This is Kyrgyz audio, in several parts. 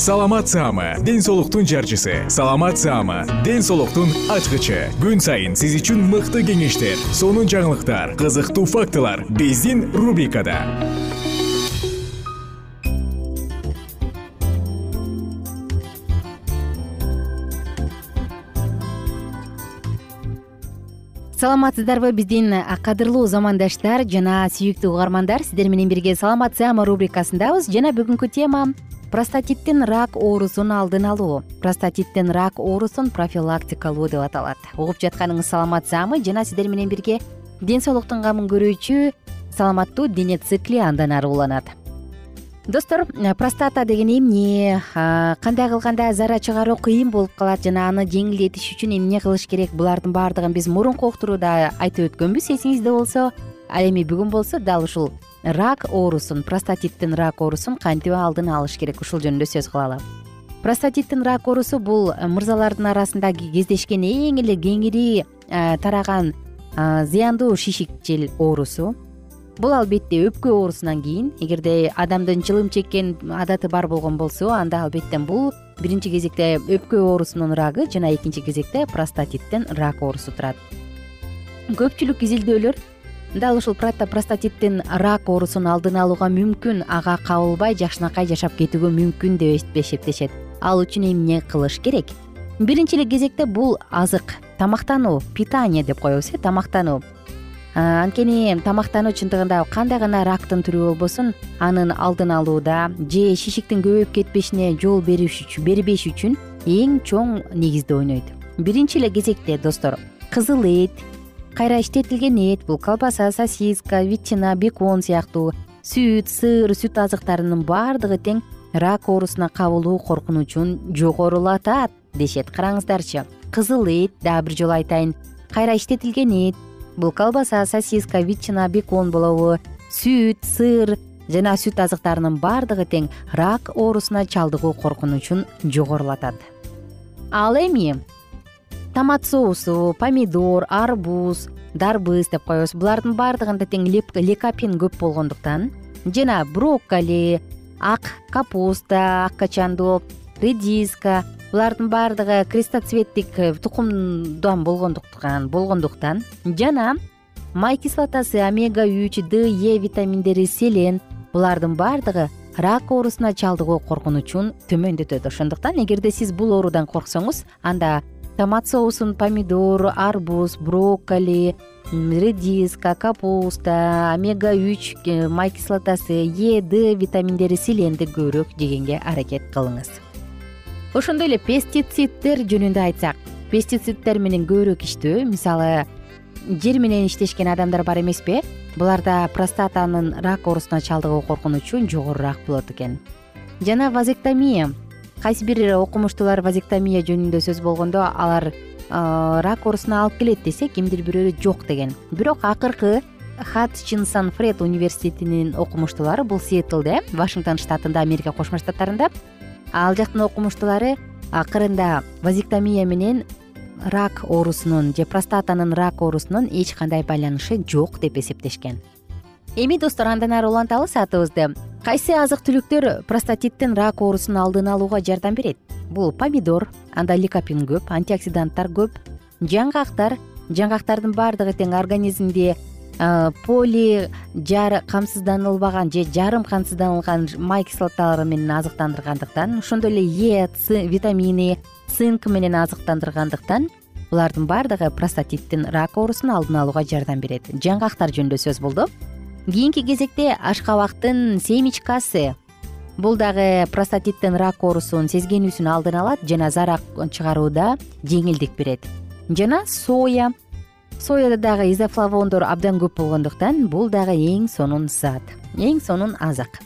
саламат саама ден соолуктун жарчысы. Саламат саама ден соолуктун ачкычы. Күн сайын сиз үчүн мыкты кеңештер сонун жаңылыктар кызыктуу фактылар биздин рубрикада. Саламатсыздарбы биздин кадырлуу замандаштар жана сүйүктүү угармандар. Сиздер менен бирге саламат саама рубрикасындабыз. Жана бүгүнкү тема простатиттин рак оорусун алдын алуу. Простатиттин рак оорусун профилактикалоо деп аталат. Угуп жатканыңыз саламат саамы жана сиздер менен бирге ден соолуктун камын көрүүчү саламаттуу дене цикли андан ары уланат. Достор простата деген эмне кандай кылганда зара чыгаруу кыйын болуп калат жана аны жеңилдетиш үчүн эмне кылыш керек? Булардын баардыгын биз мурунку уктурууда айтып өткөнбүз эсиңизде болсо ал эми бүгүн болсо дал ушул рак оорусун простатиттин рак оорусун кантип алдын алыш керек? Ушул жөнүндө сөз кылалы. Простатиттин рак оорусу бул э, мырзалардын арасында кездешкен эң эле кеңири э, тараган э, зыяндуу шишикчил оорусу. Бул албетте өпкө оорусунан кийин эгерде адамдын чылым чеккен адаты бар болгон болсо анда албетте бул биринчи кезекте өпкө оорусунун рагы жана экинчи кезекте простатиттин рак оорусу турат. Көпчүлүк изилдөөлөр дал ушул простатиттин рак оорусун алдын алууга мүмкүн ага кабылбай жакшынакай жашап кетүүгө мүмкүн деп эсептешет. Ал үчүн эмне кылыш керек? Биринчи эле кезекте бул азык тамактануу питание деп коебуз э тамактануу. Анткени тамактануу чындыгында кандай гана рактын түрү болбосун анын алдын алууда же шишиктин көбөйүп кетпешине жол бербеш үчүн эң чоң негизди ойнойт. Биринчи эле кезекте достор кызыл эт кайра иштетилген эт бул колбаса сосиска ветчина бекон сыяктуу. Сүт сыр сүт азыктарынын баардыгы тең рак оорусуна кабылуу коркунучун жогорулатат дешет караңыздарчы. Кызыл эт дагы бир жолу айтайын. Кайра иштетилген эт бул колбаса сосиска ветчина бекон болобу. Сүт сыр жана сүт азыктарынын баардыгы тең рак оорусуна чалдыгуу коркунучун жогорулатат. Ал эми томат соусу помидор арбуз дарбыз деп коебуз. Булардын баардыгында тең лекопин көп болгондуктан жана брокколи ак капуста ак качандуу редиска булардын баардыгы крестоцветтик тукумдан болгондуктан болгондуктан жана май кислотасы омега үч д е витаминдери селен булардын баардыгы рак оорусуна чалдыгуу коркунучун төмөндөтөт ошондуктан эгерде сиз бул оорудан корксоңуз анда томат соусун помидор арбуз брокколи редиска капуста омега үч май кислотасы е д витаминдери селенди көбүрөөк жегенге аракет кылыңыз. Ошондой эле пестициддер жөнүндө айтсак пестициддер менен көбүрөөк иштөө мисалы жер менен иштешкен адамдар бар эмеспи буларда простатанын рак оорусуна чалдыгуу коркунучу жогорураак болот экен. Жана вазэктомия кайсы бир окумуштуулар вазектомия жөнүндө сөз болгондо алар рак оорусуна алып келет десе кимдир бирөөлөр жок деген. Бирок акыркы хатчинсон фред университетинин окумуштуулары бул сиэтлде вашингтон штатында америка кошмо штаттарында. Ал жактын окумуштуулары акырында вазиктомия менен рак оорусунун же простатанын рак оорусунун эч кандай байланышы жок деп эсептешкен эми достор андан ары уланталы саатыбызды. Кайсы азык түлүктөр простатиттин рак оорусунун алдын алууга жардам берет? Бул помидор анда ликопин көп антиоксиданттар көп жаңгактар. Жаңгактардын баардыгы тең организмди поли жар камсызданылбаган же жарым камсызданылган май кислоталары менен азыктандыргандыктан ошондой эле е витамини цинк менен азыктандыргандыктан булардын баардыгы простатиттин рак оорусун алдын алууга жардам берет. Жаңгактар жөнүндө сөз болду кийинки кезекте ашкабактын семечкасы бул дагы простатиттин рак оорусун сезгенүүсүн алдын алат жана зарак чыгарууда жеңилдик берет. Жана соя. Сояда дагы изофлавондор абдан көп болгондуктан бул дагы эң сонун зат эң сонун азык.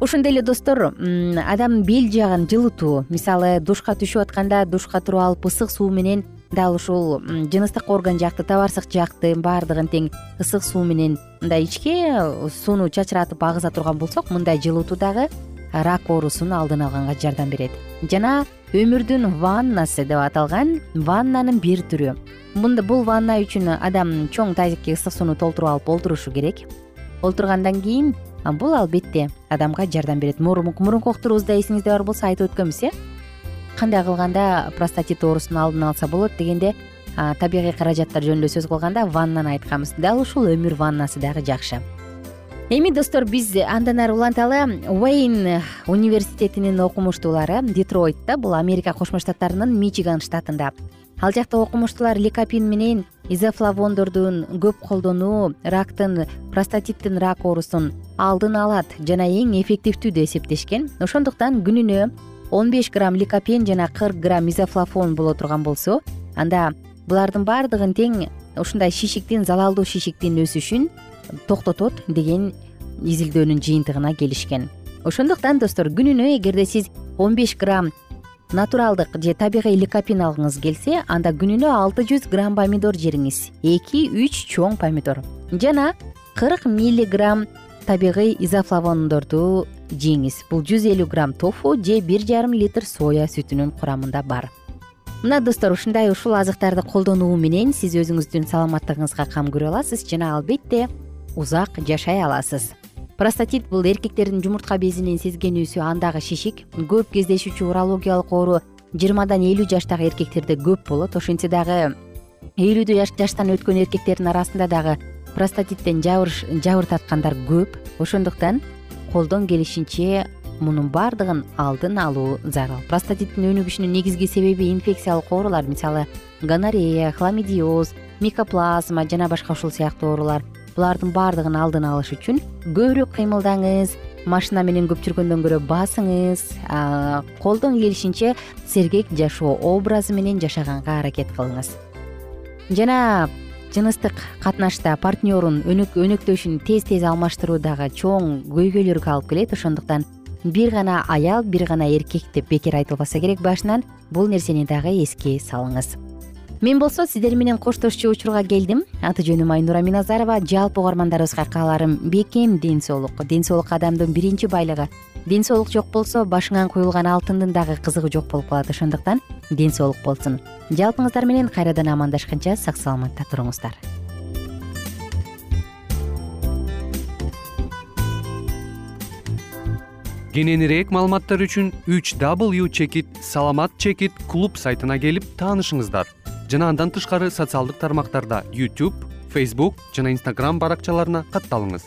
Ошондой эле достор адамдын бел жагын жылытуу мисалы душка түшүп атканда душка туруп алып ысык суу менен дал ушул жыныстык орган жакты табарсак жакты баардыгын тең ысык суу менен мындай ичке сууну чачыратып агыза турган болсок мындай жылытуу дагы рак оорусун алдын алганга жардам берет. Жана өмүрдүн ваннасы деп аталган ваннанын бир түрү. Бул ванна үчүн адам чоң тазикке ысык сууну толтуруп алып олтурушу керек. Олтургандан кийин бул албетте адамга жардам берет. Мурунку уктурубузда эсиңизде бар болсо айтып өткөнбүз э кандай кылганда простатит оорусун алдын алса болот дегенде табигый каражаттар жөнүндө сөз кылганда ваннаны айтканбыз. Дал ушул өмүр ваннасы дагы жакшы. Эми достор биз андан ары уланталы уэйн университетинин окумуштуулары детройтта бул америка кошмо штаттарынын мичиган штатында. Ал жакта окумуштуулар ликопин менен изофлавондордун көп колдонуу рактын простатиттин рак оорусун алдын алат жана эң эффективдүү деп эсептешкен. Ошондуктан күнүнө он беш грамм ликопен жана кырк грамм изофлафон боло турган болсо анда булардын баардыгын тең ушундай шишиктин залалдуу шишиктин өсүшүн токтотот деген изилдөөнүн жыйынтыгына келишкен. Ошондуктан достор күнүнө эгерде сиз он беш грамм натуралдык же табигый ликопин алгыңыз келсе анда күнүнө алты жүз грамм помидор жериңиз. Эки үч чоң помидор. Жана кырк миллиграмм табигый изофлавондорду жеңиз бул жүз элүү грамм тофу же бир жарым литр соя сүтүнүн курамында бар. Мына достор ушундай ушул азыктарды колдонуу менен сиз өзүңүздүн саламаттыгыңызга кам көрө аласыз жана албетте узак жашай аласыз. Простатит бул эркектердин жумуртка безинин сезгенүүсү андагы шишик көп кездешүүчү урологиялык оору жыйырмадан элүү жаштагы эркектерде көп болот. Ошентсе дагы элүү жаштан өткөн эркектердин арасында дагы простатиттен жабыртаткандар көп. Ошондуктан колдон келишинче мунун баардыгын алдын алуу зарыл. Простатиттин өнүгүшүнүн негизги себеби инфекциялык оорулар мисалы гонорея хламидиоз микоплазма жана башка ушул сыяктуу оорулар. Булардын баардыгын алдын алыш үчүн көбүрөөк кыймылдаңыз машина менен көп жүргөндөн көрө басыңыз колдон келишинче сергек жашоо образы менен жашаганга аракет кылыңыз. Жана жыныстык катнашта партнерун өнөктөшүн тез тез алмаштыруу дагы чоң көйгөйлөргө алып келет. Ошондуктан бир гана аял бир гана эркек деп бекер айтылбаса керек башынан бул нерсени дагы эске салыңыз. Мен болсо сиздер менен коштошчу учурга келдим. Аты жөнүм айнура миназарова. Жалпы угармандарыбызга кааларым бекем ден соолук ден соолук адамдын биринчи байлыгы ден соолук жок болсо башыңан куюлган алтындын дагы кызыгы жок болуп калат ошондуктан ден соолук болсун. Жалпыңыздар менен кайрадан амандашканча сак саламатта туруңуздар. Кененирээк маалыматтар үчүн үч w чекит саламат чекит клуб сайтына келип таанышыңыздар. Жана андан тышкары социалдык тармактарда youtube facebook жана instagram баракчаларына катталыңыз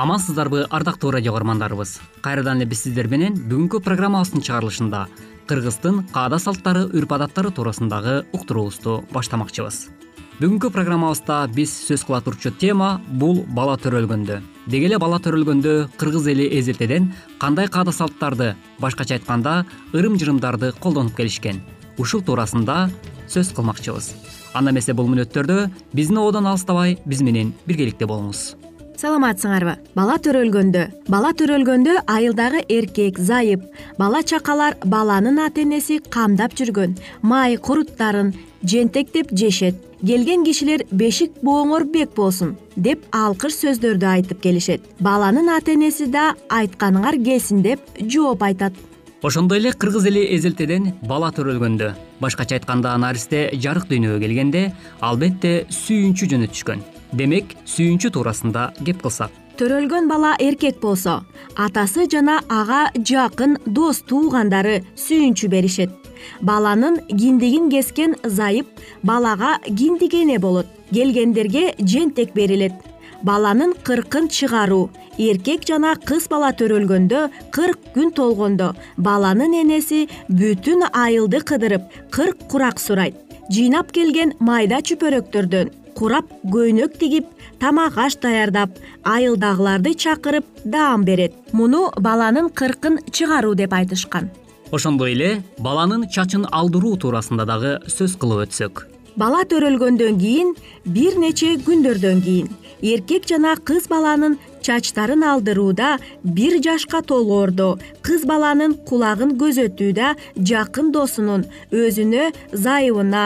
амансыздарбы ардактуу радио каармандарыбыз кайрадан эле биз сиздер менен бүгүнкү программабыздын чыгарылышында кыргыздын каада салттары үрп адаттары туурасындагы уктуруубузду баштамакчыбыз. Бүгүнкү программабызда биз сөз кыла турчу тема бул бала төрөлгөндө деги эле бала төрөлгөндө кыргыз эли эзелтеден кандай каада салттарды башкача айтканда ырым жырымдарды колдонуп келишкен. Ушул туурасында сөз кылмакчыбыз. Анда эмесе бул мүнөттөрдө биздин ободон алыстабай биз менен биргеликте болуңуз саламатсыңарбы? Бала төрөлгөндө. Бала төрөлгөндө айылдагы эркек зайып бала чакалар баланын ата энеси камдап жүргөн. Май куруттарын жентектеп жешет. Келген кишилер бешик бооңор бек болсун деп алкыш сөздөрдү айтып келишет. Баланын ата энеси да айтканыңар келсин деп жооп айтат. Ошондой эле кыргыз эли эзелтеден бала төрөлгөндө. Башкача айтканда наристе жарык дүйнөгө келгенде албетте сүйүнчү жөнөтүшкөн демек сүйүнчү туурасында кеп кылсак. Төрөлгөн бала эркек болсо атасы жана ага жакын дос туугандары сүйүнчү беришет. Баланын киндигин кескен зайып балага киндик эне болот келгендерге жентек берилет. Баланын кыркын чыгаруу эркек жана кыз бала төрөлгөндө кырк күн толгондо баланын энеси бүтүн айылды кыдырып кырк курак сурайт. Жыйнап келген майда чүпөрөктөрдөн курап көйнөк тигип тамак аш даярдап айылдагыларды чакырып даам берет. Муну баланын кыркын чыгаруу деп айтышкан. Ошондой эле баланын чачын алдыруу туурасында дагы сөз кылып өтсөк. Бала төрөлгөндөн кийин бир нече күндөрдөн кийин эркек жана кыз баланын чачтарын алдырууда бир жашка толоордо кыз баланын кулагын көзөтүүдө жакын досунун өзүнө зайыбына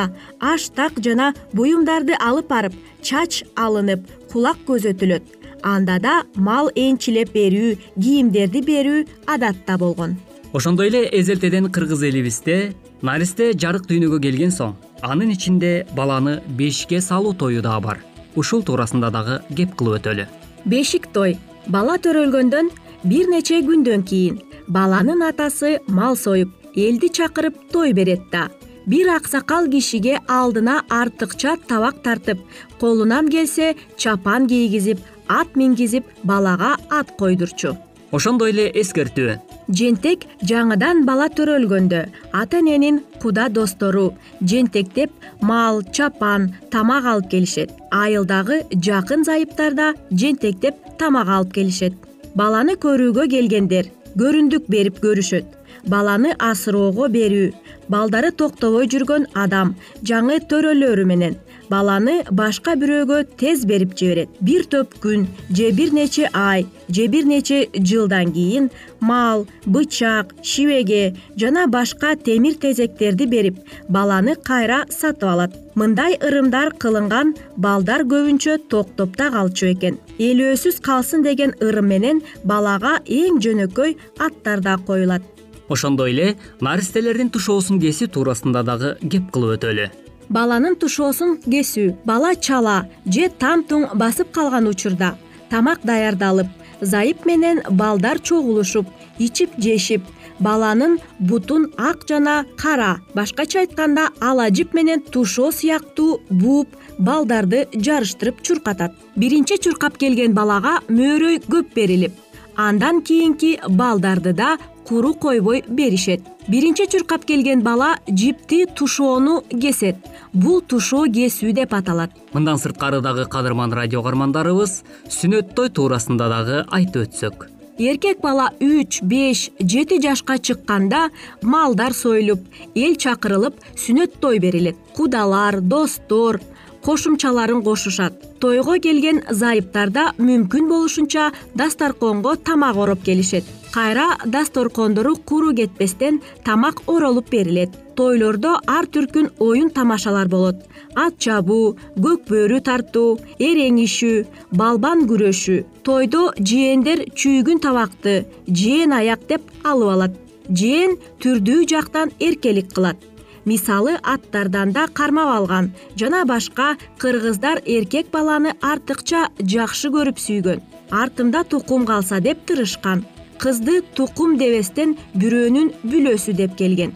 аш так жана буюмдарды алып барып чач алынып кулак көзөтүлөт. Анда да мал энчилеп берүү кийимдерди берүү адатта болгон. Ошондой эле эзелтеден кыргыз элибизде наристе жарык дүйнөгө келген соң анын ичинде баланы бешикке салуу тою дагы бар. Ушул туурасында дагы кеп кылып өтөлү бешик той бала төрөлгөндөн бир нече күндөн кийин баланын атасы мал союп элди чакырып той берет да. Бир аксакал кишиге алдына артыкча табак тартып колунан келсе чапан кийгизип ат мингизип балага ат койдурчу. Ошондой эле эскертүү жентек жаңыдан бала төрөлгөндө ата эненин куда достору. Жентектеп мал чапан тамак алып келишет. Айылдагы жакын зайыптар да жентектеп тамак алып келишет. Баланы көрүүгө келгендер көрүндүк берип көрүшөт. Баланы асыроого берүү балдары токтобой жүргөн адам жаңы төрөлөрү менен баланы башка бирөөгө тез берип жиберет. Бир топ күн же бир нече ай же бир нече жылдан кийин мал бычак шибеге жана башка темир тезектерди берип баланы кайра сатып алат. Мындай ырымдар кылынган балдар көбүнчө токтопто калчу экен. Ээлөөсүз калсын деген ырым менен балага эң жөнөкөй аттар да коюлат. Ошондой эле наристелердин тушоосун кесүү туурасында дагы кеп кылып өтөлү баланын тушоосун кесүү бала чала же там туң басып калган учурда тамак даярдалып зайып менен балдар чогулушуп ичип жешип баланын бутун ак жана кара башкача айтканда ала жип менен тушоо сыяктуу бууп балдарды жарыштырып чуркатат. Биринчи чуркап келген балага мөөрөй көп берилип андан кийинки балдарды да куру койбой беришет. Биринчи чуркап келген бала жипти тушоону кесет. Бул тушоо кесүү деп аталат. Мындан сырткары дагы кадырман радио каармандарыбыз сүннөт той туурасында дагы айтып өтсөк. Эркек бала үч беш жети жашка чыкканда малдар союлуп эл чакырылып сүннөт той берилет. Кудалар достор кошумчаларын кошушат. Тойго келген зайыптар да мүмкүн болушунча дасторконго тамак ороп келишет кайра дасторкондору куру кетпестен тамак оролуп берилет. Тойлордо ар түркүн оюн тамашалар болот. Ат чабуу көк бөрү тартуу эреңишүү балбан күрөшү тойдо жээндер чүйгүн табакты жээн аяк деп алып алат. Жээн түрдүү жактан эркелик кылат. Мисалы аттардан да кармап алган жана башка кыргыздар эркек баланы артыкча жакшы көрүп сүйгөн артымда тукум калса деп тырышкан кызды тукум дебестен бирөөнүн бүлөсү деп келген.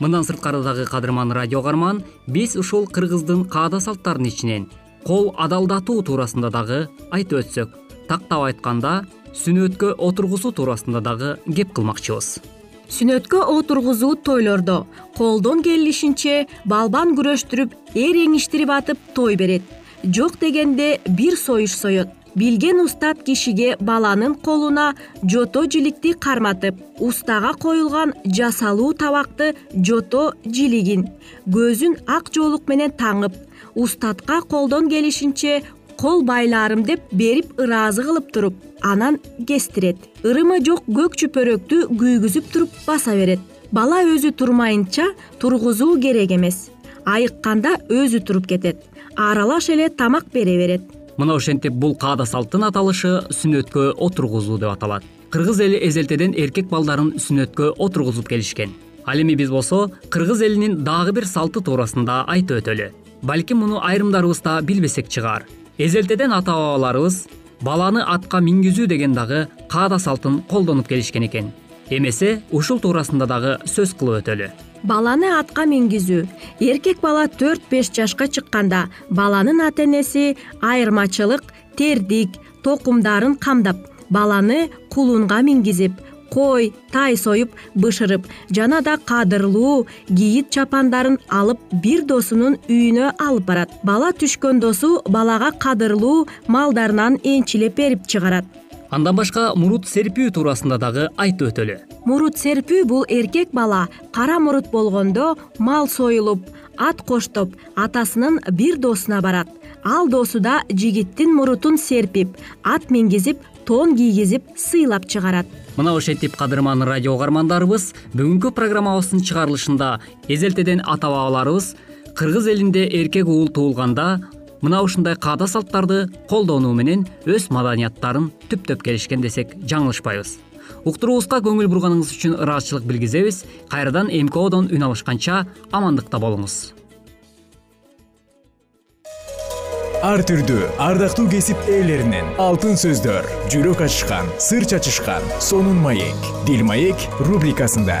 Мындан сырткары дагы кадырман радио каарман биз ушул кыргыздын каада салттарынын ичинен кол адалдатуу туурасында дагы айтып өтсөк. Тактап айтканда сүннөткө отургузуу туурасында дагы кеп кылмакчыбыз. Сүннөткө отургузуу тойлордо колдон келишинче балбан күрөштүрүп эреңиштирип атып той берет. Жок дегенде бир союш соет билген устат кишиге баланын колуна жото жиликти карматып устага коюлган жасалуу табакты жото жилигин көзүн ак жоолук менен таңып устатка колдон келишинче кол байлаарым деп берип ыраазы кылып туруп анан кестирет. Ырымы жок көк чүпөрөктү күйгүзүп туруп баса берет. Бала өзү турмайынча тургузуу керек эмес. Айыкканда өзү туруп кетет. Аралаш эле тамак бере берет мына ошентип бул каада салттын аталышы сүннөткө отургузуу деп аталат. Кыргыз эли эзелтеден эркек балдарын сүннөткө отургузуп келишкен. Ал эми биз болсо кыргыз элинин дагы бир салты туурасында айтып өтөлү. Балким муну айрымдарыбыз да билбесек чыгар. Эзелтеден ата бабаларыбыз баланы атка мингизүү деген дагы каада салтын колдонуп келишкен экен. Эмесе ушул туурасында дагы сөз кылып өтөлү баланы атка мингизүү эркек бала төрт беш жашка чыкканда баланын ата энеси айырмачылык тердик токумдарын камдап баланы кулунга мингизип кой тай союп бышырып жана да кадырлуу кийит чапандарын алып бир досунун үйүнө алып барат. Бала түшкөн досу балага кадырлуу малдарынан энчилеп берип чыгарат андан башка мурут серпүү туурасында дагы айтып өтөлү. Мурут серпүү бул эркек бала кара мурут болгондо мал союлуп ат коштоп атасынын бир досуна барат. Ал досу да жигиттин мурутун серпип ат мингизип тон кийгизип сыйлап чыгарат. Мына ошентип кадырман радио каармандарыбыз бүгүнкү программабыздын чыгарылышында эзелтеден ата бабаларыбыз кыргыз элинде эркек уул туулганда мына ушундай каада салттарды колдонуу менен өз маданияттарын түптөп келишкен десек жаңылышпайбыз. Уктуруубузга көңүл бурганыңыз үчүн ыраазычылык билгизебиз. Кайрадан эмкодон үн алышканча амандыкта болуңуз. Ар түрдүү ардактуу кесип ээлеринен алтын сөздөр жүрөк ачышкан сыр чачышкан сонун маек дил маек рубрикасында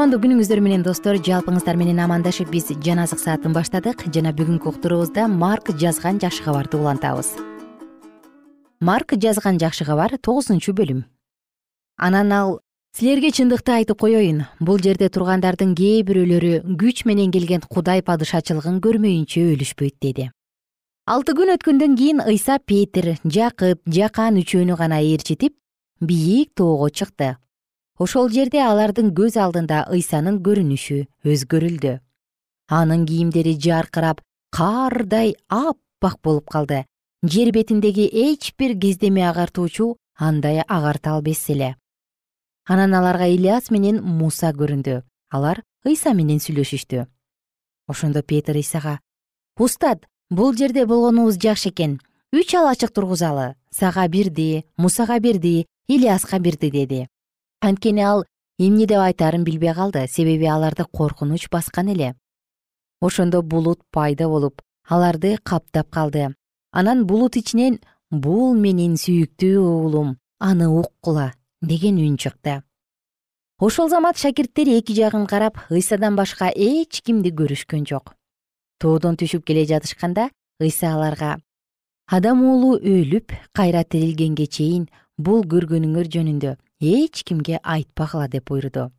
кутмандуу күнүңүздөр менен достор жалпыңыздар менен амандашып биз жан азык саатын баштадык. Жана бүгүнкү уктуруубузда марк жазган жакшы кабарды улантабыз. Марк жазган жакшы кабар тогузунчу бөлүм. Анан ал силерге чындыкты айтып коеюн бул жерде тургандардын кээ бирөөлөрү күч менен келген кудай падышачылыгын көрмөйүнчө өлүшпөйт деди. Алты күн өткөндөн кийин ыйса петир жакып жакан үчөөнү гана ээрчитип бийик тоого чыкты ошол жерде алардын көз алдында ыйсанын көрүнүшү өзгөрүлдү. Анын кийимдери жаркырап кардай аппак болуп калды. Жер бетиндеги эч бир кездеме агартуучу андай агарта албес эле. Анан аларга ильяс менен муса көрүндү. Алар ыйса менен сүйлөшүштү. Ошондо петир ыйсага устат бул жерде болгонубуз жакшы экен. Үч алачык тургузалы. Сага бирди мусага бирди ильяска бирди деди анткени ал эмне деп айтаарын билбей калды. Себеби аларды коркунуч баскан эле. Ошондо булут пайда болуп аларды каптап калды. Анан булут ичинен бул менин сүйүктүү уулум аны уккула деген үн чыкты. Ошол замат шакирттер эки жагын карап ыйсадан башка эч кимди көрүшкөн жок. Тоодон түшүп келе жатышканда ыйса аларга адам уулу өлүп кайра тирилгенге чейин бул көргөнүңөр жөнүндө эч кимге айтпагыла деп буйруду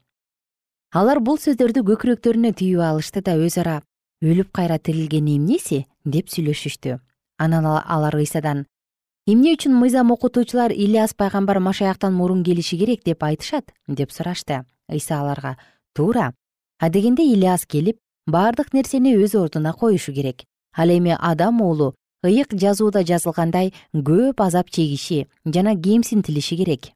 алар бул сөздөрдү көкүрөктөрүнө түйүп алышты да өз ара өлүп кайра тирилген эмнеси деп сүйлөшүштү. Анан алар ыйсадан эмне үчүн мыйзам окутуучулар ильяс пайгамбар машаяктан мурун келиши керек деп айтышат? деп сурашты. Ыйса аларга туура адегенде ильяс келип бардык нерсени өз ордуна коюшу керек. Ал эми адам уулу ыйык жазууда жазылгандай көп азап чегиши жана кемсинтилиши керек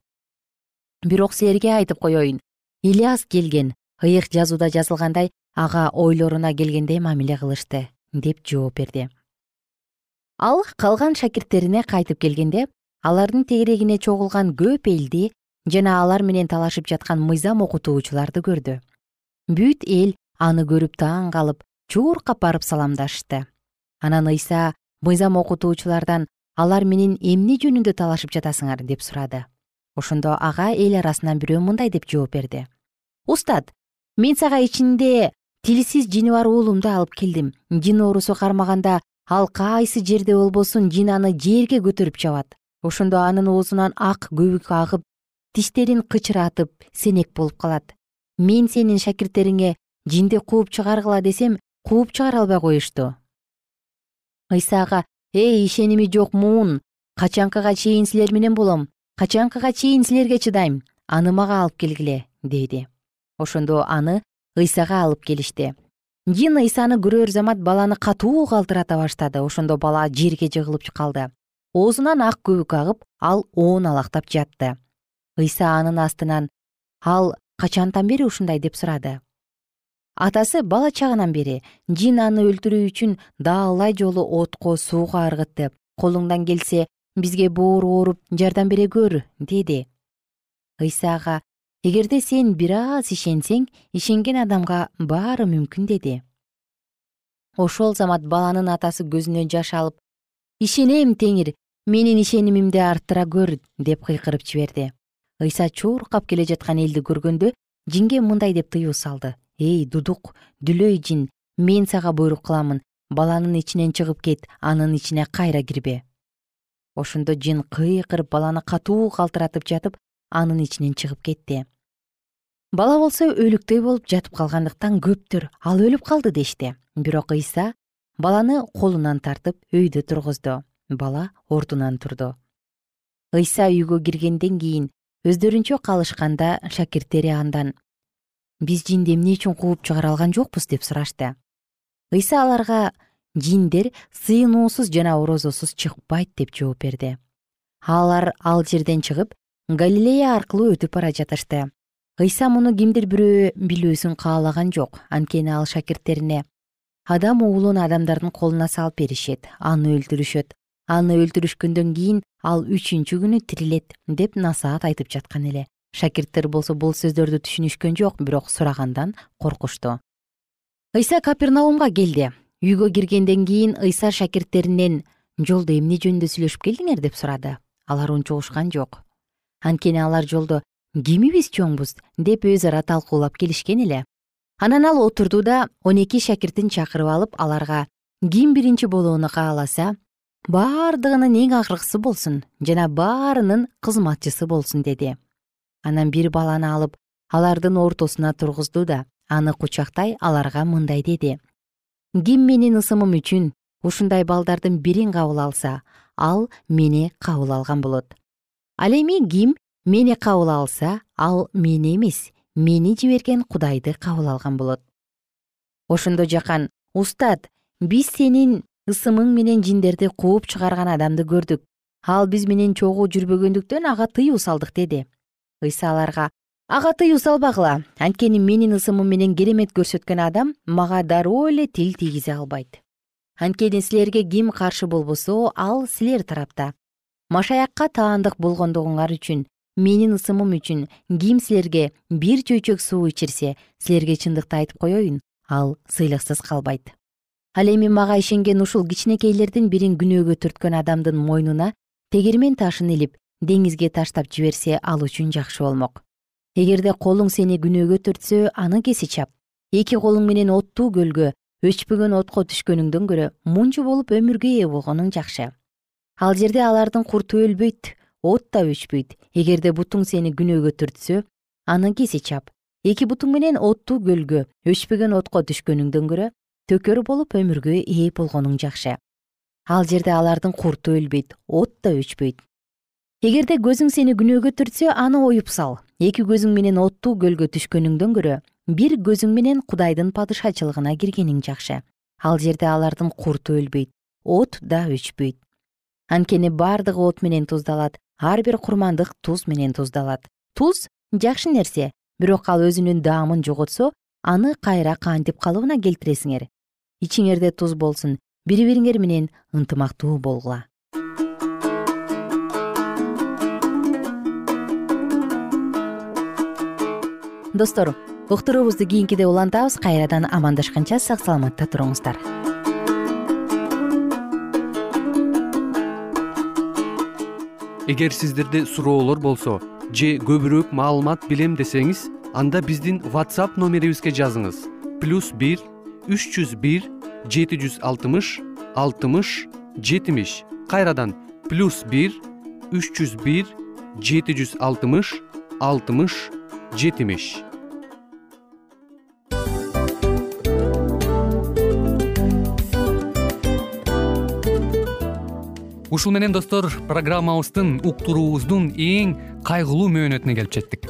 бирок силерге айтып коеюн ильяс келген ыйык жазууда жазылгандай ага ойлоруна келгендей мамиле кылышты деп жооп берди. Ал калган шакирттерине кайтып келгенде алардын тегерегине чогулган көп элди жана алар менен талашып жаткан мыйзам окутуучуларды көрдү. Бүт эл аны көрүп таң калып чуркап барып саламдашты. Анан ыйса мыйзам окутуучулардан алар менен эмне жөнүндө талашып жатасыңар? деп сурады ошондо ага эл арасынан бирөө мындай деп жооп берди. Устат мен сага ичинде тилсиз жини бар уулумду алып келдим. Жин оорусу кармаганда ал кайсы жерде болбосун жин аны жерге көтөрүп чабат ошондо анын оозунан ак көбүк агып тиштерин кычыратып сенек болуп калат. Мен сенин шакирттериңе жинди кууп чыгаргыла десем кууп чыгара албай коюшту ыйса ага эй ишеними жок муун качанкыга чейин силер менен болом качанкыга чейин силерге чыдайм аны мага алып келгиле деди ошондо аны ыйсага алып келишти. Жин ыйсаны көрөр замат баланы катуу калтырата баштады. Ошондо бала жерге жыгылып калды. Оозунан ак көбүк агып ал ооналактап жатты. Ыйса анын астынан ал качантан бери ушундай? деп сурады. Атасы бала чагынан бери жин аны өлтүрүү үчүн даалай жолу отко сууга ыргытты колуңдан келсе бизге боору ооруп жардам бере көр деди. Ыйса ага эгерде сен бир аз ишенсең ишенген адамга баары мүмкүн деди. Ошол замат баланын атасы көзүнөн жаш алып ишенем теңир менин ишенимимди арттыра көр деп кыйкырып жиберди. Ыйса чуркап келе жаткан элди көргөндө жинге мындай деп тыюу салды. Эй дудук дүлөй жин мен сага буйрук кыламын баланын ичинен чыгып кет анын ичине кайра кирбе ошондо жин кыйкырып баланы катуу калтыратып жатып анын ичинен чыгып кетти. Бала болсо өлүктөй болуп жатып калгандыктан көптөр ал өлүп калды дешти. Бирок ыйса баланы колунан тартып өйдө тургузду. Бала ордунан турду. Ыйса үйгө киргенден кийин өздөрүнчө калышканда шакирттери андан биз жинди эмне үчүн кууп чыгара алган жокпуз? деп сурашты. Ыйса аларга жиндер сыйынуусуз жана орозосуз чыкпайт деп жооп берди. Алар ал жерден чыгып галилея аркылуу өтүп бара жатышты. Ыйса муну кимдир бирөө билүүсүн каалаган жок анткени ал шакирттерине. Адам уулун адамдардын колуна салып беришет аны өлтүрүшөт. Аны өлтүрүшкөндөн кийин ал үчүнчү күнү тирилет деп насаат айтып жаткан эле. Шакирттер болсо бул сөздөрдү түшүнүшкөн жок бирок сурагандан коркушту. Ыйса капернаумга келди үйгө киргенден кийин ыйса шакирттеринен жолдо эмне жөнүндө сүйлөшүп келдиңер деп сурады. Алар унчугушкан жок. Анткени алар жолдо кимибиз чоңбуз? деп өз ара талкуулап келишкен эле. Анан ал отурду да он эки шакиртин чакырып алып аларга ким биринчи болууну кааласа баардыгынын эң акыркысы болсун жана баарынын кызматчысы болсун деди. Анан бир баланы алып алардын ортосуна тургузду да аны кучактай аларга мындай деди ким менин ысымым үчүн ушундай балдардын бирин кабыл алса ал мени кабыл алган болот. Ал эми ким мени кабыл алса ал мени эмес мени жиберген кудайды кабыл алган болот. Ошондо жакан устат биз сенин ысымың менен жиндерди кууп чыгарган адамды көрдүк. Ал биз менен чогуу жүрбөгөндүктөн ага тыюу салдык деди. Ыйса аларга ага тыюу салбагыла анткени менин ысымым менен керемет көрсөткөн адам мага дароо эле тил тийгизе албайт. Анткени силерге ким каршы болбосо ал силер тарапта. Машаякка таандык болгондугуңар үчүн менин ысымым үчүн ким силерге бир чөйчөк суу ичирсе силерге чындыкты айтып коеюн ал сыйлыксыз калбайт. Ал эми мага ишенген ушул кичинекейлердин бирин күнөөгө түрткөн адамдын мойнуна тегермен ташын илип деңизге таштап жиберсе ал үчүн жакшы болмок эгерде колуң сени күнөөгө түртсө аны кеси чап. Эки колуң менен оттуу көлгө өчпөгөн отко түшкөнүңдөн көрө мунчу болуп өмүргө ээ болгонуң жакшы. Ал жерде алардын курту өлбөйт от да өчпөйт. Эгерде бутуң сени күнөөгө түртсө аны кеси чап. Эки бутуң менен оттуу көлгө өчпөгөн отко түшкөнүңдөн көрө төкөр болуп өмүргө ээ болгонуң жакшы. Ал жерде алардын курту өлбөйт от да өчпөйт эгерде көзүң сени күнөөгө түртсө аны оюп сал. Эки көзүң менен оттуу көлгө түшкөнүңдөн көрө. Бир көзүң менен кудайдын падышачылыгына киргениң жакшы. Ал жерде алардын курту өлбөйт от да өчпөйт. Анткени бардыгы от менен туздалат ар бир курмандык туз менен туздалат. Туз жакшы нерсе бирок ал өзүнүн даамын жоготсо аны кайра кантип калыбына келтиресиңер. Ичиңерде туз болсун бири бириңер менен ынтымактуу болгула достор уктуруубузду кийинкиде улантабыз. Кайрадан амандашканча сак саламатта туруңуздар. Эгер сиздерде суроолор болсо же көбүрөөк маалымат билем десеңиз анда биздин whatsapp номерибизге жазыңыз. Плюс бир үч жүз бир жети жүз алтымыш алтымыш жетимиш. Кайрадан плюс бир үч жүз бир жети жүз алтымыш алтымыш жетимиш. Ушул менен достор программабыздын уктуруубуздун эң кайгылуу мөөнөтүнө келип жеттик